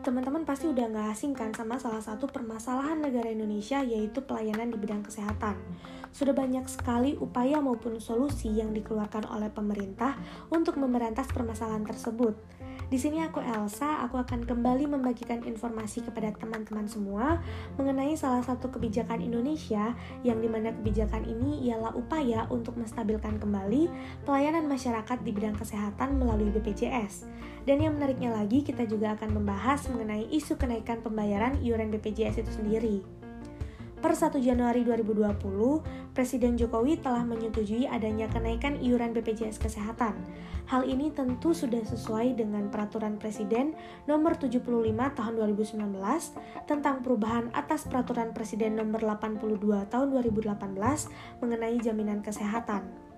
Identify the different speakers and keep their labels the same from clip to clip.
Speaker 1: teman-teman pasti udah nggak asing kan sama salah satu permasalahan negara Indonesia yaitu pelayanan di bidang kesehatan. Sudah banyak sekali upaya maupun solusi yang dikeluarkan oleh pemerintah untuk memberantas permasalahan tersebut. Di sini aku Elsa, aku akan kembali membagikan informasi kepada teman-teman semua mengenai salah satu kebijakan Indonesia yang di mana kebijakan ini ialah upaya untuk menstabilkan kembali pelayanan masyarakat di bidang kesehatan melalui BPJS. Dan yang menariknya lagi, kita juga akan membahas mengenai isu kenaikan pembayaran iuran BPJS itu sendiri. Per 1 Januari 2020, Presiden Jokowi telah menyetujui adanya kenaikan iuran BPJS Kesehatan. Hal ini tentu sudah sesuai dengan peraturan Presiden nomor 75 tahun 2019 tentang perubahan atas peraturan Presiden nomor 82 tahun 2018 mengenai jaminan kesehatan.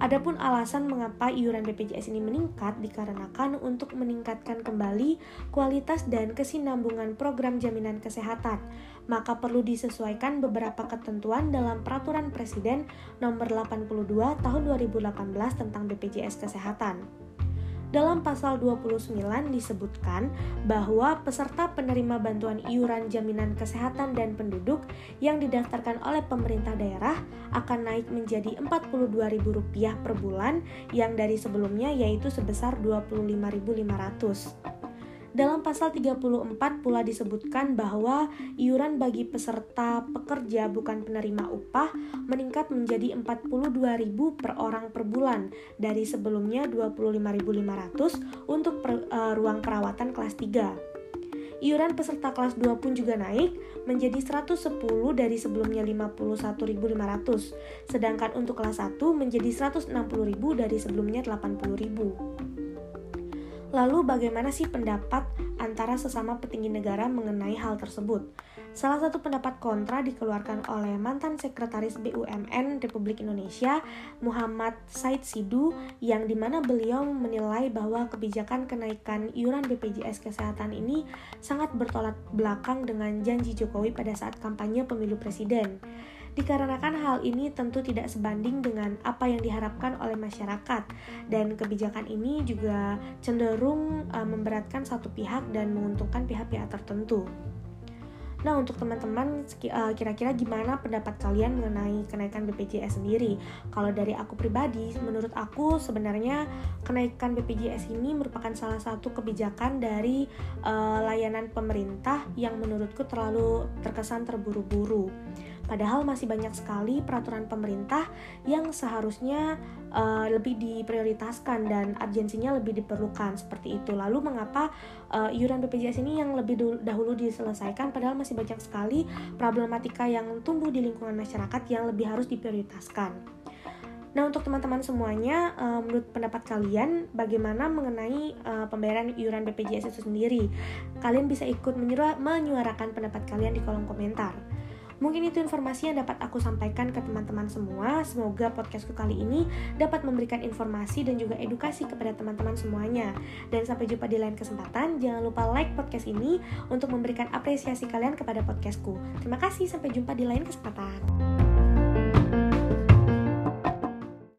Speaker 1: Adapun alasan mengapa iuran BPJS ini meningkat dikarenakan untuk meningkatkan kembali kualitas dan kesinambungan program jaminan kesehatan, maka perlu disesuaikan beberapa ketentuan dalam peraturan Presiden nomor 82 tahun 2018 tentang BPJS Kesehatan. Dalam pasal 29 disebutkan bahwa peserta penerima bantuan iuran jaminan kesehatan dan penduduk yang didaftarkan oleh pemerintah daerah akan naik menjadi Rp42.000 per bulan yang dari sebelumnya yaitu sebesar Rp25.500. Dalam pasal 34 pula disebutkan bahwa iuran bagi peserta pekerja bukan penerima upah meningkat menjadi 42.000 per orang per bulan dari sebelumnya 25.500 untuk per, uh, ruang perawatan kelas 3. Iuran peserta kelas 2 pun juga naik menjadi 110 dari sebelumnya 51.500, sedangkan untuk kelas 1 menjadi 160.000 dari sebelumnya 80.000. Lalu bagaimana sih pendapat antara sesama petinggi negara mengenai hal tersebut? Salah satu pendapat kontra dikeluarkan oleh mantan sekretaris BUMN Republik Indonesia Muhammad Said Sidu yang di mana beliau menilai bahwa kebijakan kenaikan iuran BPJS Kesehatan ini sangat bertolak belakang dengan janji Jokowi pada saat kampanye pemilu presiden dikarenakan hal ini tentu tidak sebanding dengan apa yang diharapkan oleh masyarakat dan kebijakan ini juga cenderung uh, memberatkan satu pihak dan menguntungkan pihak-pihak tertentu. Nah, untuk teman-teman eh, kira-kira gimana pendapat kalian mengenai kenaikan BPJS sendiri? Kalau dari aku pribadi, menurut aku sebenarnya kenaikan BPJS ini merupakan salah satu kebijakan dari uh, layanan pemerintah yang menurutku terlalu terkesan terburu-buru. Padahal masih banyak sekali peraturan pemerintah yang seharusnya uh, lebih diprioritaskan dan urgensinya lebih diperlukan seperti itu. Lalu mengapa uh, iuran BPJS ini yang lebih dahulu diselesaikan padahal masih banyak sekali problematika yang tumbuh di lingkungan masyarakat yang lebih harus diprioritaskan. Nah, untuk teman-teman semuanya, uh, menurut pendapat kalian, bagaimana mengenai uh, pembayaran iuran BPJS itu sendiri? Kalian bisa ikut menyuarakan pendapat kalian di kolom komentar. Mungkin itu informasi yang dapat aku sampaikan ke teman-teman semua. Semoga podcastku kali ini dapat memberikan informasi dan juga edukasi kepada teman-teman semuanya. Dan sampai jumpa di lain kesempatan. Jangan lupa like podcast ini untuk memberikan apresiasi kalian kepada podcastku. Terima kasih, sampai jumpa di lain kesempatan.